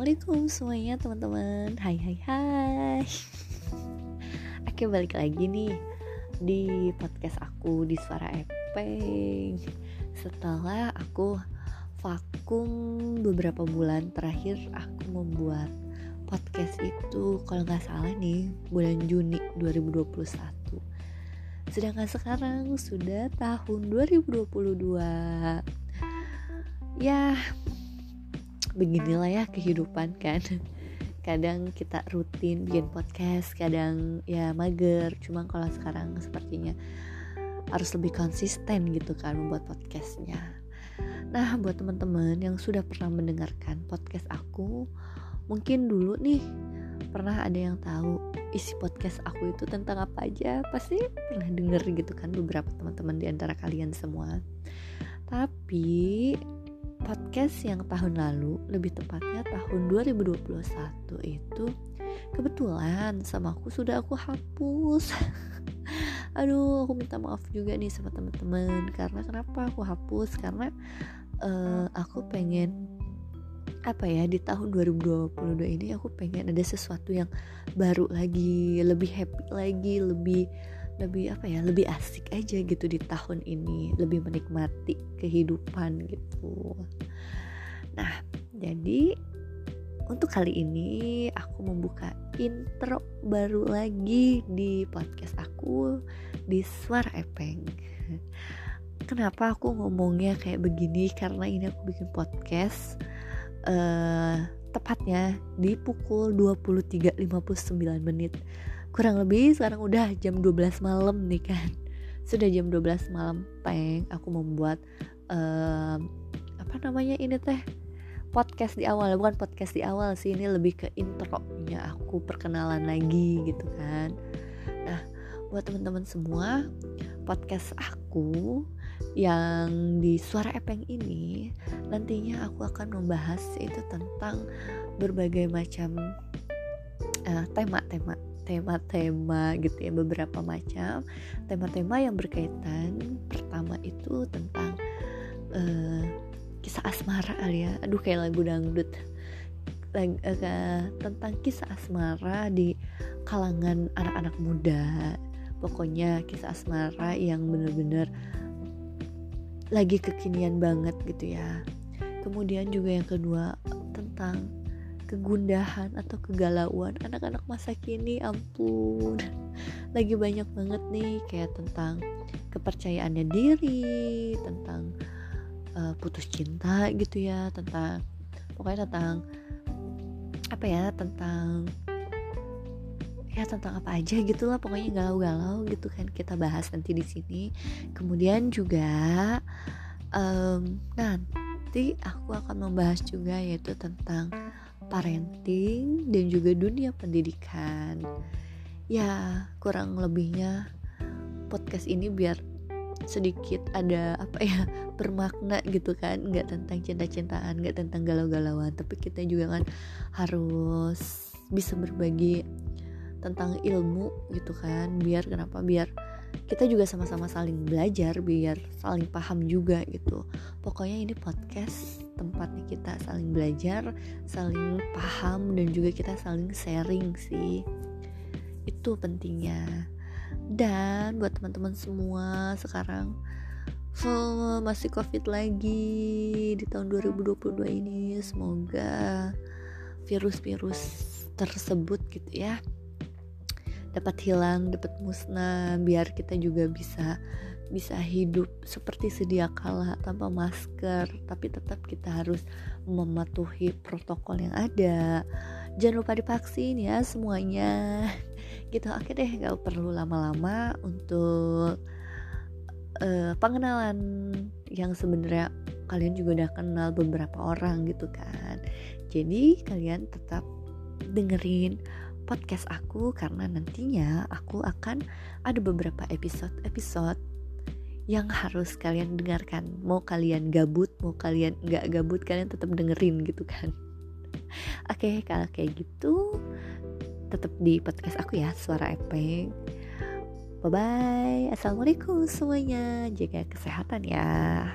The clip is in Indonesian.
Assalamualaikum semuanya teman-teman. Hai hai hai. Oke balik lagi nih Di podcast aku di Suara Epeng. Setelah aku vakum beberapa bulan terakhir Aku membuat podcast itu Kalau nggak salah nih bulan Juni 2021 Sedangkan sekarang sudah tahun 2022 Ya beginilah ya kehidupan kan. Kadang kita rutin bikin podcast kadang ya mager. Cuma kalau sekarang sepertinya harus lebih konsisten gitu kan membuat podcastnya. Nah buat teman-teman yang sudah pernah mendengarkan podcast aku mungkin dulu nih pernah ada yang tahu isi podcast aku itu tentang apa aja? Pasti pernah denger gitu kan beberapa teman-teman di antara kalian semua. Tapi podcast yang tahun lalu, lebih tepatnya tahun 2021 itu kebetulan sama aku sudah aku hapus. Aduh, aku minta maaf juga nih sama teman-teman karena kenapa aku hapus? Karena uh, aku pengen apa ya di tahun 2022 ini aku pengen ada sesuatu yang baru lagi, lebih happy lagi, lebih lebih apa ya lebih asik aja gitu di tahun ini lebih menikmati kehidupan gitu. Nah jadi untuk kali ini aku membuka intro baru lagi di podcast aku di Suara Epeng. Kenapa aku ngomongnya kayak begini? Karena ini aku bikin podcast uh, tepatnya di pukul 23.59 menit. Kurang lebih sekarang udah jam 12 malam nih kan. Sudah jam 12 malam peng. Aku membuat um, apa namanya ini teh? Podcast di awal. Bukan podcast di awal sih ini lebih ke intronya. Aku perkenalan lagi gitu kan. Nah buat teman-teman semua podcast aku yang di suara epeng ini nantinya aku akan membahas itu tentang berbagai macam uh, tema-tema tema-tema gitu ya beberapa macam tema-tema yang berkaitan. Pertama itu tentang uh, kisah asmara ya aduh kayak lagu dangdut. Lag, uh, tentang kisah asmara di kalangan anak-anak muda. Pokoknya kisah asmara yang bener-bener lagi kekinian banget gitu ya. Kemudian juga yang kedua tentang kegundahan atau kegalauan anak-anak masa kini ampun. Lagi banyak banget nih kayak tentang kepercayaannya diri tentang uh, putus cinta gitu ya tentang pokoknya tentang apa ya tentang ya tentang apa aja gitulah pokoknya galau-galau gitu kan kita bahas nanti di sini kemudian juga um, nanti aku akan membahas juga yaitu tentang parenting dan juga dunia pendidikan. Ya, kurang lebihnya podcast ini biar sedikit ada apa ya bermakna gitu kan nggak tentang cinta-cintaan nggak tentang galau-galauan tapi kita juga kan harus bisa berbagi tentang ilmu gitu kan biar kenapa biar kita juga sama-sama saling belajar biar saling paham juga gitu. Pokoknya ini podcast tempatnya kita saling belajar saling paham dan juga kita saling sharing sih. Itu pentingnya. Dan buat teman-teman semua sekarang oh, masih covid lagi di tahun 2022 ini. Semoga virus-virus tersebut gitu ya dapat hilang, dapat musnah, biar kita juga bisa bisa hidup seperti sedia kala tanpa masker, tapi tetap kita harus mematuhi protokol yang ada. Jangan lupa divaksin ya semuanya. Gitu oke deh, gak perlu lama-lama untuk uh, pengenalan yang sebenarnya kalian juga udah kenal beberapa orang gitu kan. Jadi kalian tetap dengerin podcast aku karena nantinya aku akan ada beberapa episode-episode yang harus kalian dengarkan. Mau kalian gabut mau kalian nggak gabut kalian tetap dengerin gitu kan. Oke okay, kalau kayak gitu tetap di podcast aku ya suara epeng. Bye bye assalamualaikum semuanya. Jaga kesehatan ya